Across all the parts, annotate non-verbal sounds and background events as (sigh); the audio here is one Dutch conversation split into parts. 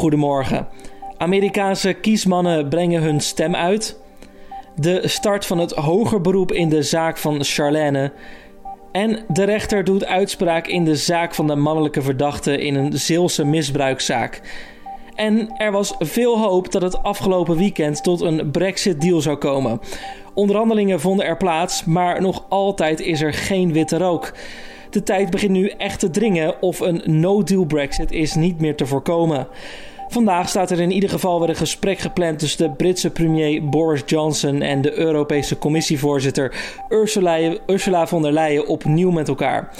Goedemorgen. Amerikaanse kiesmannen brengen hun stem uit. De start van het hoger beroep in de zaak van Charlène. En de rechter doet uitspraak in de zaak van de mannelijke verdachte in een Zeelse misbruikzaak. En er was veel hoop dat het afgelopen weekend tot een Brexit-deal zou komen. Onderhandelingen vonden er plaats, maar nog altijd is er geen witte rook. De tijd begint nu echt te dringen of een no-deal Brexit is niet meer te voorkomen. Vandaag staat er in ieder geval weer een gesprek gepland tussen de Britse premier Boris Johnson en de Europese Commissievoorzitter Ursula, von der Leyen opnieuw met elkaar.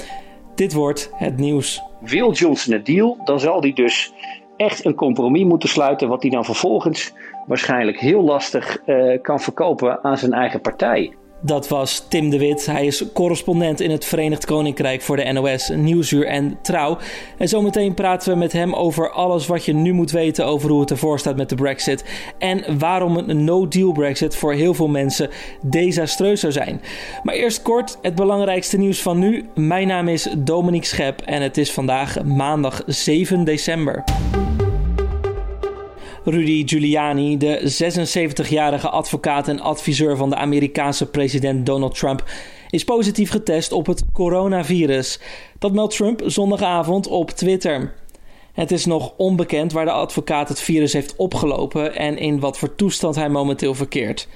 Dit wordt het nieuws. Wil Johnson een deal, dan zal hij dus echt een compromis moeten sluiten, wat hij dan vervolgens waarschijnlijk heel lastig uh, kan verkopen aan zijn eigen partij. Dat was Tim de Wit. Hij is correspondent in het Verenigd Koninkrijk voor de NOS, Nieuwsuur en Trouw. En zometeen praten we met hem over alles wat je nu moet weten over hoe het ervoor staat met de Brexit. En waarom een no-deal Brexit voor heel veel mensen desastreus zou zijn. Maar eerst kort het belangrijkste nieuws van nu. Mijn naam is Dominique Schep en het is vandaag maandag 7 december. Rudy Giuliani, de 76-jarige advocaat en adviseur van de Amerikaanse president Donald Trump, is positief getest op het coronavirus. Dat meldt Trump zondagavond op Twitter. Het is nog onbekend waar de advocaat het virus heeft opgelopen en in wat voor toestand hij momenteel verkeert.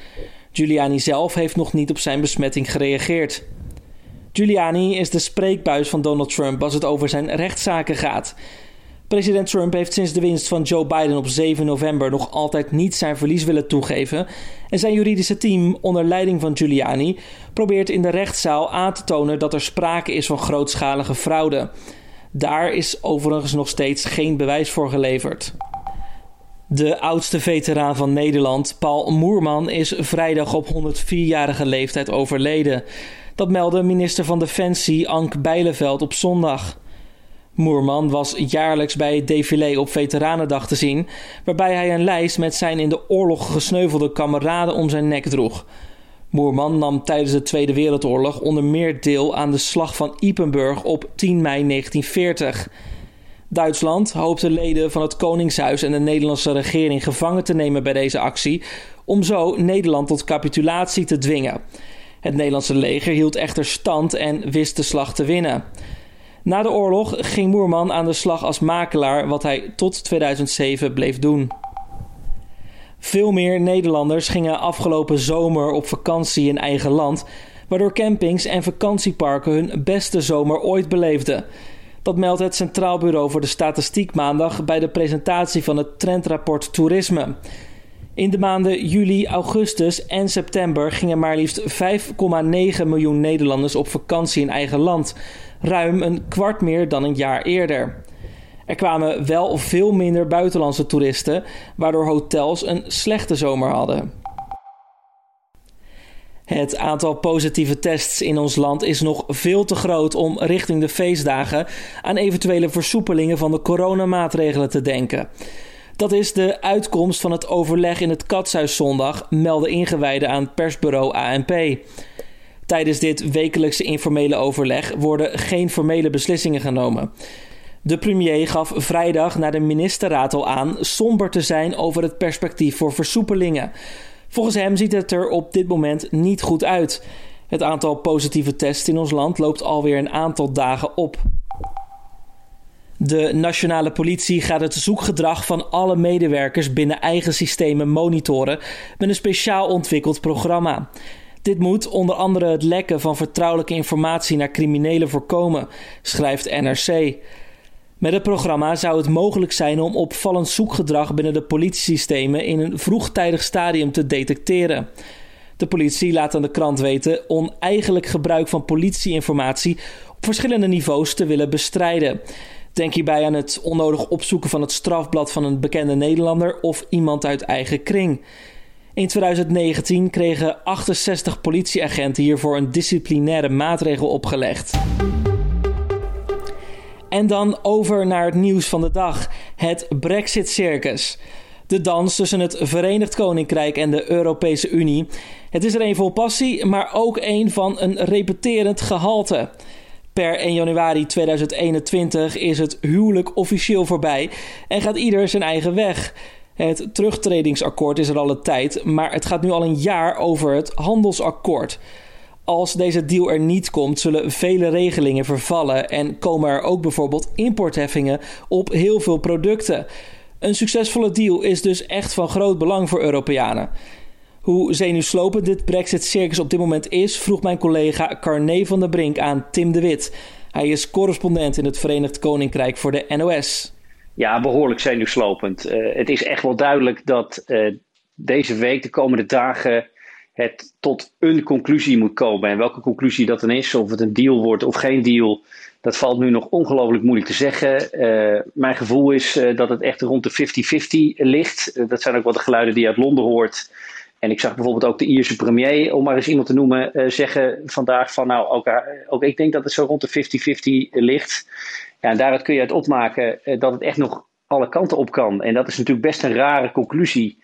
Giuliani zelf heeft nog niet op zijn besmetting gereageerd. Giuliani is de spreekbuis van Donald Trump als het over zijn rechtszaken gaat. President Trump heeft sinds de winst van Joe Biden op 7 november nog altijd niet zijn verlies willen toegeven. En zijn juridische team, onder leiding van Giuliani, probeert in de rechtszaal aan te tonen dat er sprake is van grootschalige fraude. Daar is overigens nog steeds geen bewijs voor geleverd. De oudste veteraan van Nederland, Paul Moerman, is vrijdag op 104-jarige leeftijd overleden. Dat meldde minister van Defensie Ank Bijleveld op zondag. Moerman was jaarlijks bij het défilé op Veteranendag te zien, waarbij hij een lijst met zijn in de oorlog gesneuvelde kameraden om zijn nek droeg. Moerman nam tijdens de Tweede Wereldoorlog onder meer deel aan de slag van Ypenburg op 10 mei 1940. Duitsland hoopte leden van het Koningshuis en de Nederlandse regering gevangen te nemen bij deze actie, om zo Nederland tot capitulatie te dwingen. Het Nederlandse leger hield echter stand en wist de slag te winnen. Na de oorlog ging Moerman aan de slag als makelaar, wat hij tot 2007 bleef doen. Veel meer Nederlanders gingen afgelopen zomer op vakantie in eigen land, waardoor campings en vakantieparken hun beste zomer ooit beleefden. Dat meldt het Centraal Bureau voor de Statistiek maandag bij de presentatie van het trendrapport Toerisme. In de maanden juli, augustus en september gingen maar liefst 5,9 miljoen Nederlanders op vakantie in eigen land ruim een kwart meer dan een jaar eerder. Er kwamen wel veel minder buitenlandse toeristen, waardoor hotels een slechte zomer hadden. Het aantal positieve tests in ons land is nog veel te groot om richting de feestdagen aan eventuele versoepelingen van de coronamaatregelen te denken. Dat is de uitkomst van het overleg in het Katshuis zondag, melden ingewijden aan persbureau ANP. Tijdens dit wekelijkse informele overleg worden geen formele beslissingen genomen. De premier gaf vrijdag naar de ministerraad al aan somber te zijn over het perspectief voor versoepelingen. Volgens hem ziet het er op dit moment niet goed uit. Het aantal positieve tests in ons land loopt alweer een aantal dagen op. De nationale politie gaat het zoekgedrag van alle medewerkers binnen eigen systemen monitoren met een speciaal ontwikkeld programma. Dit moet onder andere het lekken van vertrouwelijke informatie naar criminelen voorkomen, schrijft NRC. Met het programma zou het mogelijk zijn om opvallend zoekgedrag binnen de politiesystemen in een vroegtijdig stadium te detecteren. De politie laat aan de krant weten oneigenlijk gebruik van politieinformatie op verschillende niveaus te willen bestrijden. Denk hierbij aan het onnodig opzoeken van het strafblad van een bekende Nederlander of iemand uit eigen kring. In 2019 kregen 68 politieagenten hiervoor een disciplinaire maatregel opgelegd. En dan over naar het nieuws van de dag: het Brexit-circus. De dans tussen het Verenigd Koninkrijk en de Europese Unie. Het is er een vol passie, maar ook een van een repeterend gehalte. Per 1 januari 2021 is het huwelijk officieel voorbij en gaat ieder zijn eigen weg. Het terugtredingsakkoord is er al een tijd, maar het gaat nu al een jaar over het handelsakkoord. Als deze deal er niet komt, zullen vele regelingen vervallen en komen er ook bijvoorbeeld importheffingen op heel veel producten. Een succesvolle deal is dus echt van groot belang voor Europeanen. Hoe zenuwslopend dit Brexit-circus op dit moment is, vroeg mijn collega Carné van der Brink aan Tim de Wit. Hij is correspondent in het Verenigd Koninkrijk voor de NOS. Ja, behoorlijk zenuwslopend. Uh, het is echt wel duidelijk dat uh, deze week, de komende dagen, het tot een conclusie moet komen. En welke conclusie dat dan is, of het een deal wordt of geen deal, dat valt nu nog ongelooflijk moeilijk te zeggen. Uh, mijn gevoel is dat het echt rond de 50-50 ligt. dat zijn ook wel de geluiden die je uit Londen hoort. En ik zag bijvoorbeeld ook de Ierse premier, om maar eens iemand te noemen, uh, zeggen vandaag van nou, ook, ook ik denk dat het zo rond de 50-50 ligt. Ja, en daaruit kun je uit opmaken uh, dat het echt nog alle kanten op kan. En dat is natuurlijk best een rare conclusie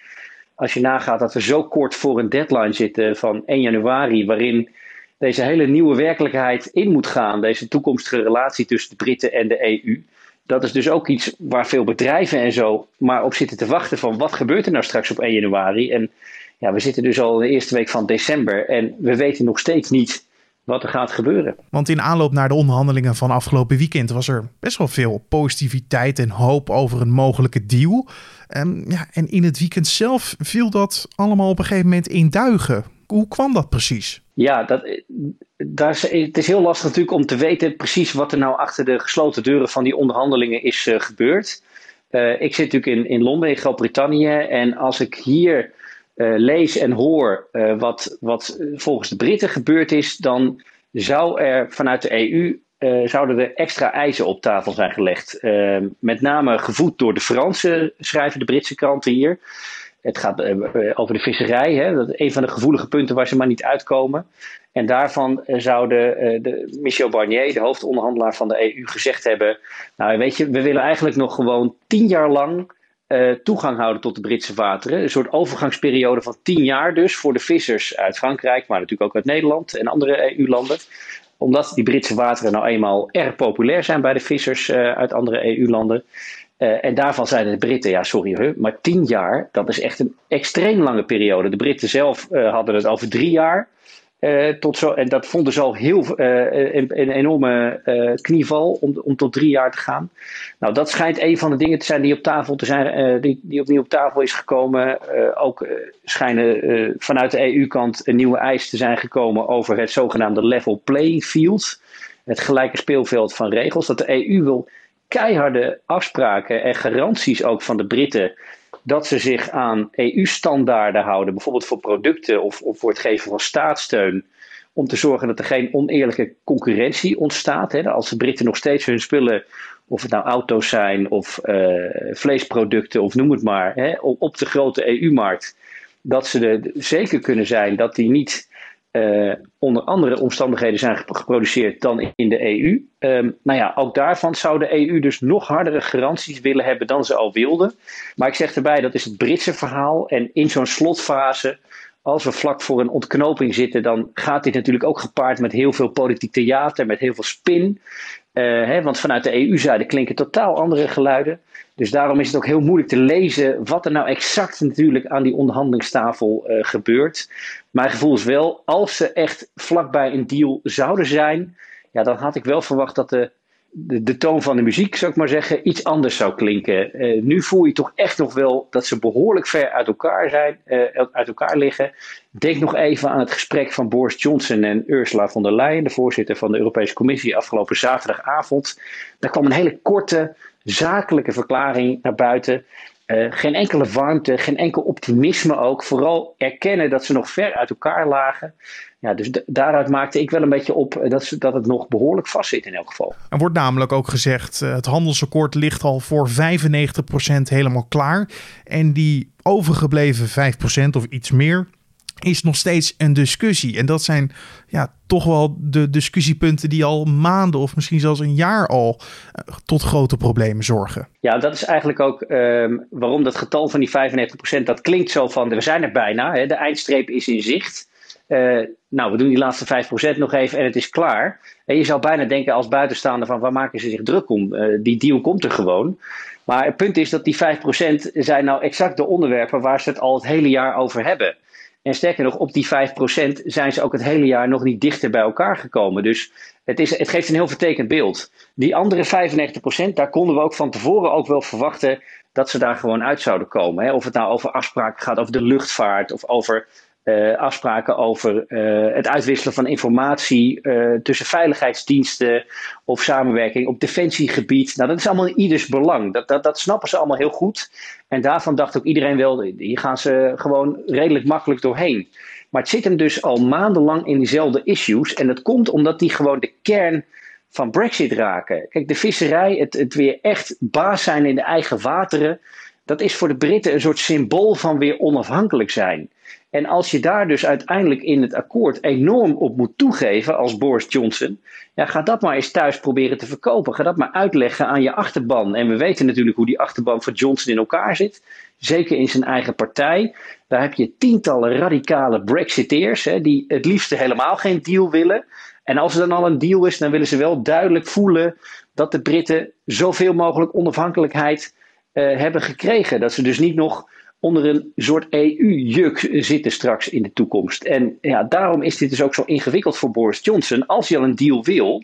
als je nagaat dat we zo kort voor een deadline zitten van 1 januari, waarin deze hele nieuwe werkelijkheid in moet gaan, deze toekomstige relatie tussen de Britten en de EU. Dat is dus ook iets waar veel bedrijven en zo maar op zitten te wachten van wat gebeurt er nou straks op 1 januari. En ja, we zitten dus al in de eerste week van december en we weten nog steeds niet wat er gaat gebeuren. Want in aanloop naar de onderhandelingen van afgelopen weekend was er best wel veel positiviteit en hoop over een mogelijke deal. Um, ja, en in het weekend zelf viel dat allemaal op een gegeven moment in duigen. Hoe kwam dat precies? Ja, dat, daar is, het is heel lastig natuurlijk om te weten precies wat er nou achter de gesloten deuren van die onderhandelingen is uh, gebeurd. Uh, ik zit natuurlijk in, in Londen, in Groot-Brittannië. En als ik hier uh, lees en hoor uh, wat, wat volgens de Britten gebeurd is, dan zou er vanuit de EU uh, zouden er extra eisen op tafel zijn gelegd. met name gevoed door de Fransen, schrijven de Britse kranten hier. Het gaat over de visserij, hè, dat is een van de gevoelige punten waar ze maar niet uitkomen. En daarvan zouden de Michel Barnier, de hoofdonderhandelaar van de EU, gezegd hebben: Nou, weet je, we willen eigenlijk nog gewoon tien jaar lang uh, toegang houden tot de Britse wateren. Een soort overgangsperiode van tien jaar dus voor de vissers uit Frankrijk, maar natuurlijk ook uit Nederland en andere EU-landen. Omdat die Britse wateren nou eenmaal erg populair zijn bij de vissers uh, uit andere EU-landen. Uh, en daarvan zeiden de Britten, ja sorry, huh, maar tien jaar, dat is echt een extreem lange periode. De Britten zelf hadden het over drie jaar. Uh, tot zo, en dat vonden ze al heel, uh, een, een, enorme uh, knieval om, om tot drie jaar te gaan. Nou, dat schijnt een van de dingen te zijn die op tafel te zijn, die, die opnieuw op tafel is gekomen. ook schijnen vanuit de EU-kant een nieuwe eis te zijn gekomen over het zogenaamde level playing field. Het gelijke speelveld van regels. Dat de EU wil keiharde afspraken en garanties ook van de Britten dat ze zich aan EU-standaarden houden, bijvoorbeeld voor producten of, of voor het geven van staatssteun, om te zorgen dat er geen oneerlijke concurrentie ontstaat. Hè. Als de Britten nog steeds hun spullen, of het nou auto's zijn of uh, vleesproducten of noem het maar, hè, op de grote EU-markt, dat ze er zeker kunnen zijn dat die niet uh, onder andere omstandigheden zijn geproduceerd dan in de EU. Ehm, nou ja, ook daarvan zou de EU dus nog hardere garanties willen hebben dan ze al wilden. Maar ik zeg erbij, dat is het Britse verhaal. En in zo'n slotfase, als we vlak voor een ontknoping zitten, dan gaat dit natuurlijk ook gepaard met heel veel politiek theater, met heel veel spin. Uh, hè, want vanuit de EU-zijde klinken totaal andere geluiden. Dus daarom is het ook heel moeilijk te lezen wat er nou exact natuurlijk aan die onderhandelingstafel uh, gebeurt. Mijn gevoel is wel, als ze echt vlakbij een deal zouden zijn, ja, dan had ik wel verwacht dat de, de, toon van de muziek, zou ik maar zeggen, iets anders zou klinken. Uh, nu voel je toch echt nog wel dat ze behoorlijk ver uit elkaar, zijn, uh, uit elkaar liggen. Denk nog even aan het gesprek van Boris Johnson en Ursula von der Leyen, de voorzitter van de Europese Commissie, afgelopen zaterdagavond. Daar kwam een hele korte, zakelijke verklaring naar buiten. Uh, geen enkele warmte, geen enkel optimisme ook. Vooral erkennen dat ze nog ver uit elkaar lagen. Ja, dus daaruit maakte ik wel een beetje op dat, ze, dat het nog behoorlijk vast zit in elk geval. Er wordt namelijk ook gezegd, uh, het handelsakkoord ligt al voor 95% helemaal klaar. En die overgebleven 5% of iets meer, is nog steeds een discussie. En dat zijn ja, toch wel de discussiepunten die al maanden of misschien zelfs een jaar al uh, tot grote problemen zorgen. Ja, dat is eigenlijk ook um, waarom dat getal van die 95%, dat klinkt zo van we zijn er bijna, hè, de eindstreep is in zicht. nou, we doen die laatste 5% nog even en het is klaar. En je zou bijna denken als buitenstaander van waar maken ze zich druk om? die deal komt er gewoon. Maar het punt is dat die 5% zijn nou exact de onderwerpen waar ze het al het hele jaar over hebben. En sterker nog, op die 5% zijn ze ook het hele jaar nog niet dichter bij elkaar gekomen. Dus het, is, het geeft een heel vertekend beeld. Die andere 95%, daar konden we ook van tevoren ook wel verwachten dat ze daar gewoon uit zouden komen. Of het nou over afspraken gaat over de luchtvaart of over uh, afspraken over uh, het uitwisselen van informatie uh, tussen veiligheidsdiensten of samenwerking op defensiegebied. Nou, dat is allemaal in ieders belang. Dat, dat, dat snappen ze allemaal heel goed. En daarvan dacht ook iedereen wel, hier gaan ze gewoon redelijk makkelijk doorheen. Maar het zit hem dus al maandenlang in diezelfde issues. En dat komt omdat die gewoon de kern van Brexit raken. Kijk, de visserij, het, het weer echt baas zijn in de eigen wateren. Dat is voor de Britten een soort symbool van weer onafhankelijk zijn. En als je daar dus uiteindelijk in het akkoord enorm op moet toegeven als Boris Johnson, ja, ga dat maar eens thuis proberen te verkopen. Ga dat maar uitleggen aan je achterban. En we weten natuurlijk hoe die achterban van Johnson in elkaar zit. Zeker in zijn eigen partij. Daar heb je tientallen radicale Brexiteers hè, die het liefst helemaal geen deal willen. En als er dan al een deal is, dan willen ze wel duidelijk voelen dat de Britten zoveel mogelijk onafhankelijkheid uh, hebben gekregen. Dat ze dus niet nog onder een soort EU-juk zitten straks in de toekomst. En ja, daarom is dit dus ook zo ingewikkeld voor Boris Johnson. Als hij al een deal wil,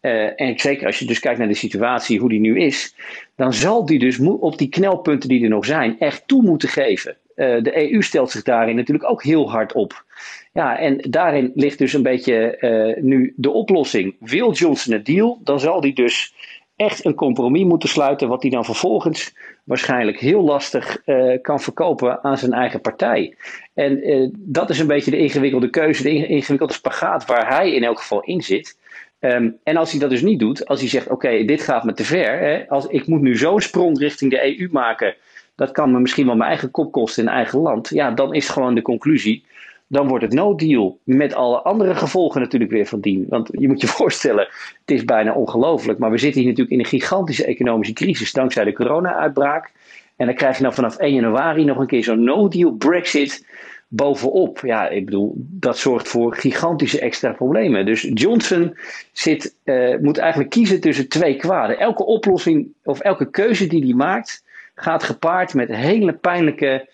uh, en zeker als je dus kijkt naar de situatie, hoe die nu is, dan zal die dus op die knelpunten die er nog zijn, echt toe moeten geven. Uh, de EU stelt zich daarin natuurlijk ook heel hard op. Ja, en daarin ligt dus een beetje uh, nu de oplossing. Wil Johnson een deal, dan zal die dus echt een compromis moeten sluiten, wat hij dan vervolgens waarschijnlijk heel lastig uh, kan verkopen aan zijn eigen partij. En uh, dat is een beetje de ingewikkelde keuze, de ingewikkelde spagaat waar hij in elk geval in zit. Um, en als hij dat dus niet doet, als hij zegt: Oké, dit gaat me te ver, hè, als, ik moet nu zo'n sprong richting de EU maken, dat kan me misschien wel mijn eigen kop kosten in eigen land, ja, dan is gewoon de conclusie dan wordt het no deal. Met alle andere gevolgen natuurlijk weer van dien. Want je moet je (laughs) voorstellen, het is bijna ongelooflijk. Maar we zitten hier natuurlijk in een gigantische economische crisis dankzij de corona-uitbraak. En dan krijg je nou vanaf 1 januari nog een keer zo'n no deal Brexit bovenop. Ja, ik bedoel, dat zorgt voor gigantische extra problemen. Dus Johnson zit, uh, moet eigenlijk kiezen tussen twee kwaden. Elke oplossing of elke keuze die hij maakt, gaat gepaard met hele pijnlijke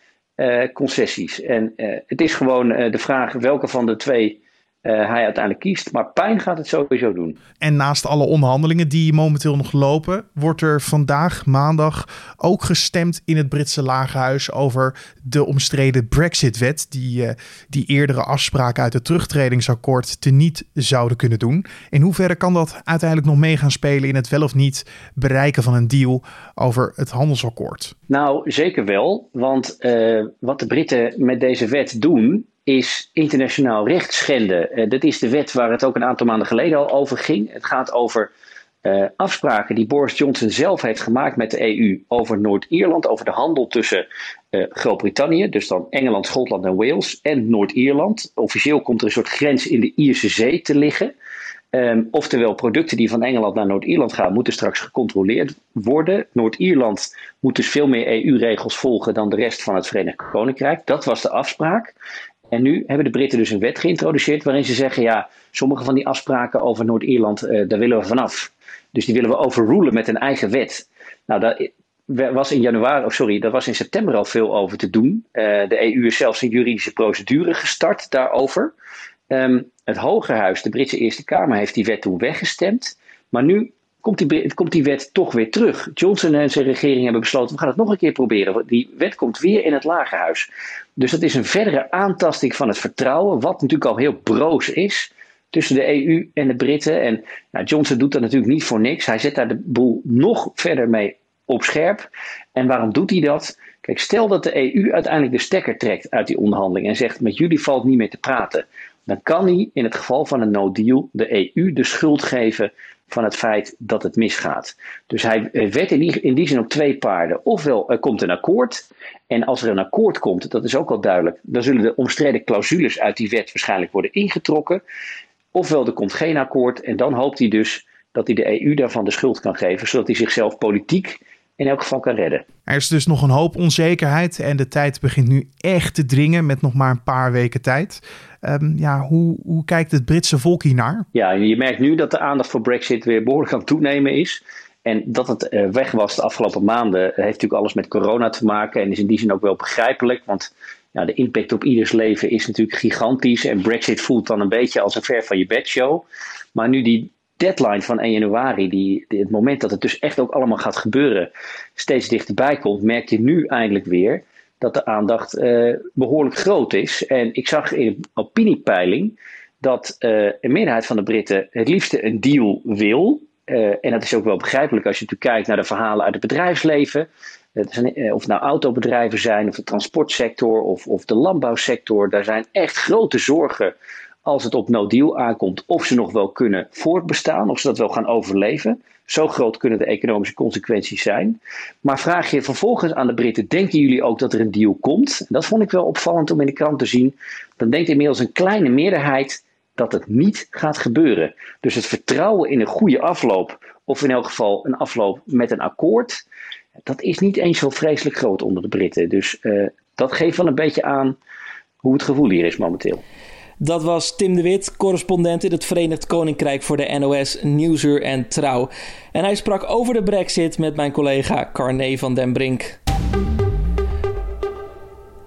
concessies. En uh, het is gewoon uh, de vraag welke van de twee hij uiteindelijk kiest. Maar pijn gaat het sowieso doen. En naast alle onderhandelingen die momenteel nog lopen, wordt er vandaag, maandag, ook gestemd in het Britse Lagerhuis over de omstreden Brexit-wet, die, die eerdere afspraken uit het terugtredingsakkoord teniet zouden kunnen doen. In hoeverre kan dat uiteindelijk nog mee gaan spelen in het wel of niet bereiken van een deal over het handelsakkoord? Nou, zeker wel. Want uh, wat de Britten met deze wet doen, is internationaal recht schenden. Uh, dat is de wet waar het ook een aantal maanden geleden al over ging. Het gaat over uh, afspraken die Boris Johnson zelf heeft gemaakt met de EU over Noord-Ierland, over de handel tussen Groot-Brittannië, dus dan Engeland, Schotland en Wales, en Noord-Ierland. Officieel komt er een soort grens in de Ierse Zee te liggen. Um, oftewel, producten die van Engeland naar Noord-Ierland gaan, moeten straks gecontroleerd worden. Noord-Ierland moet dus veel meer EU-regels volgen dan de rest van het Verenigd Koninkrijk. Dat was de afspraak. En nu hebben de Britten dus een wet geïntroduceerd waarin ze zeggen: ja, sommige van die afspraken over Noord-Ierland, uh, daar willen we vanaf. Dus die willen we overrulen met een eigen wet. Nou, daar was in januari, sorry, daar was in september al veel over te doen. Uh, de EU is zelfs een juridische procedure gestart daarover. Um, het Hogerhuis, de Britse Eerste Kamer, heeft die wet toen weggestemd. Maar nu komt die, komt die wet toch weer terug. Johnson en zijn regering hebben besloten: we gaan het nog een keer proberen. Die wet komt weer in het Lagerhuis. Dus dat is een verdere aantasting van het vertrouwen, wat natuurlijk al heel broos is tussen de EU en de Britten. En nou, Johnson doet dat natuurlijk niet voor niks. Hij zet daar de boel nog verder mee op scherp. En waarom doet hij dat? Kijk, stel dat de EU uiteindelijk de stekker trekt uit die onderhandeling en zegt: met jullie valt niet meer te praten dan kan hij in het geval van een no deal de EU de schuld geven van het feit dat het misgaat. Dus hij werd in die, in die zin op twee paarden. Ofwel er komt een akkoord, en als er een akkoord komt, dat is ook al duidelijk, dan zullen de omstreden clausules uit die wet waarschijnlijk worden ingetrokken. Ofwel er komt geen akkoord, en dan hoopt hij dus dat hij de EU daarvan de schuld kan geven, zodat hij zichzelf politiek in elk geval kan redden. Er is dus nog een hoop onzekerheid en de tijd begint nu echt te dringen met nog maar een paar weken tijd. Ehm, ja, hoe, hoe kijkt het Britse volk hiernaar? Ja, je merkt nu dat de aandacht voor Brexit weer behoorlijk aan het toenemen is. En dat het uh, weg was de afgelopen maanden heeft natuurlijk alles met corona te maken en is in die zin ook wel begrijpelijk, want ja, de impact op ieders leven is natuurlijk gigantisch en Brexit voelt dan een beetje als een ver van je bed show. Maar nu die deadline van 1 januari, die, het moment dat het dus echt ook allemaal gaat gebeuren, steeds dichterbij komt, merk je nu eindelijk weer dat de aandacht uh, behoorlijk groot is. En ik zag in een opiniepeiling dat uh, een meerderheid van de Britten het liefste een deal wil. Uh, en dat is ook wel begrijpelijk als je natuurlijk kijkt naar de verhalen uit het bedrijfsleven. of nou autobedrijven zijn, of de transportsector, of, of de landbouwsector. Daar zijn echt grote zorgen als het op no deal aankomt, of ze nog wel kunnen voortbestaan, of ze dat wel gaan overleven. Zo groot kunnen de economische consequenties zijn. Maar vraag je vervolgens aan de Britten: denken jullie ook dat er een deal komt? Dat vond ik wel opvallend om in de krant te zien. Dan denkt inmiddels een kleine meerderheid dat het niet gaat gebeuren. Dus het vertrouwen in een goede afloop, of in elk geval een afloop met een akkoord, dat is niet eens zo vreselijk groot onder de Britten. Dus uh, dat geeft wel een beetje aan hoe het gevoel hier is momenteel. Dat was Tim de Wit, correspondent in het Verenigd Koninkrijk voor de NOS, Nieuwsuur en Trouw. En hij sprak over de brexit met mijn collega Carne van den Brink.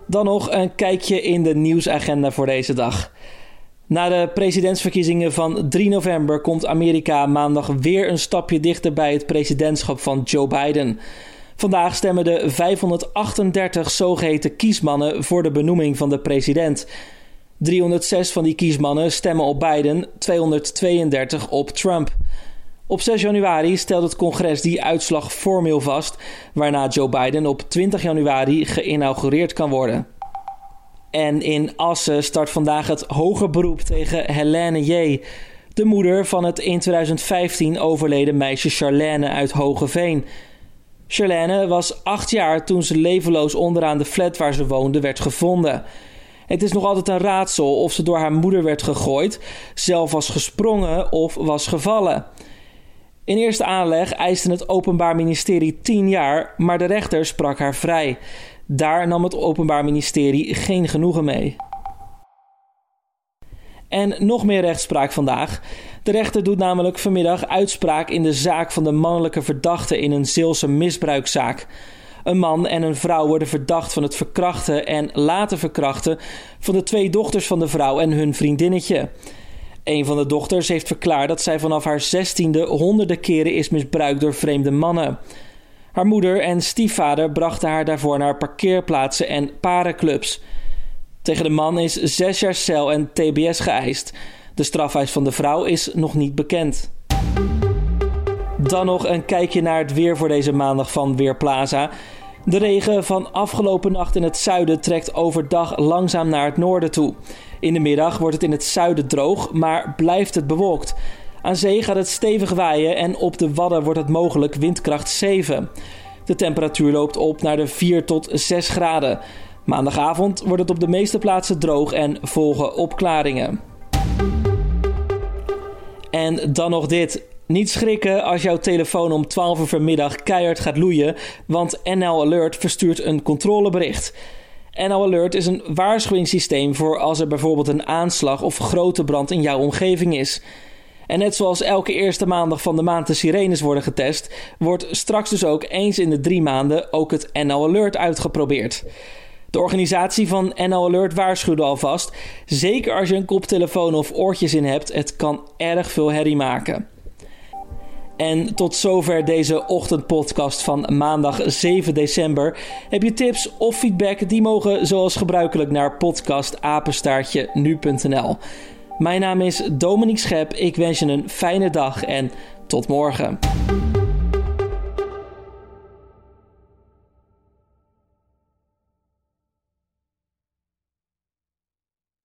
Dan nog een kijkje in de nieuwsagenda voor deze dag. Na de presidentsverkiezingen van 3 november komt Amerika maandag weer een stapje dichter bij het presidentschap van Joe Biden. Vandaag stemmen de 538 zogeheten kiesmannen voor de benoeming van de president. 306 van die kiesmannen stemmen op Biden, 232 op Trump. Op 6 januari stelt het congres die uitslag formeel vast, waarna Joe Biden op 20 januari geïnaugureerd kan worden. En in Assen start vandaag het hoger beroep tegen Helene J., de moeder van het in 2015 overleden meisje Charlène uit Hogeveen. Charlène was acht jaar toen ze levenloos onderaan de flat waar ze woonde werd gevonden. Het is nog altijd een raadsel of ze door haar moeder werd gegooid, zelf was gesprongen of was gevallen. In eerste aanleg eiste het Openbaar Ministerie 10 jaar, maar de rechter sprak haar vrij. Daar nam het Openbaar Ministerie geen genoegen mee. En nog meer rechtspraak vandaag. De rechter doet namelijk vanmiddag uitspraak in de zaak van de mannelijke verdachte in een Zeelse misbruikzaak. Een man en een vrouw worden verdacht van het verkrachten en laten verkrachten van de twee dochters van de vrouw en hun vriendinnetje. Een van de dochters heeft verklaard dat zij vanaf haar zestiende honderden keren is misbruikt door vreemde mannen. Haar moeder en stiefvader brachten haar daarvoor naar parkeerplaatsen en parenclubs. Tegen de man is zes jaar cel en TBS geëist. De strafeis van de vrouw is nog niet bekend. Dan nog een kijkje naar het weer voor deze maandag van Weerplaza. De regen van afgelopen nacht in het zuiden trekt overdag langzaam naar het noorden toe. In de middag wordt het in het zuiden droog, maar blijft het bewolkt. Aan zee gaat het stevig waaien en op de Wadden wordt het mogelijk windkracht 7. De temperatuur loopt op naar de 4 tot 6 graden. Maandagavond wordt het op de meeste plaatsen droog en volgen opklaringen. En dan nog dit. Niet schrikken als jouw telefoon om 12 uur vanmiddag keihard gaat loeien, want NL Alert verstuurt een controlebericht. NL Alert is een waarschuwingssysteem voor als er bijvoorbeeld een aanslag of grote brand in jouw omgeving is. En net zoals elke eerste maandag van de maand de sirenes worden getest, wordt straks dus ook eens in de drie maanden ook het NL Alert uitgeprobeerd. De organisatie van NL Alert waarschuwde alvast, zeker als je een koptelefoon of oortjes in hebt, het kan erg veel herrie maken. En tot zover deze ochtendpodcast van maandag 7 december. Heb je tips of feedback? Die mogen zoals gebruikelijk naar podcastapenstaartje nu.nl. Mijn naam is Dominique Schep. Ik wens je een fijne dag en tot morgen.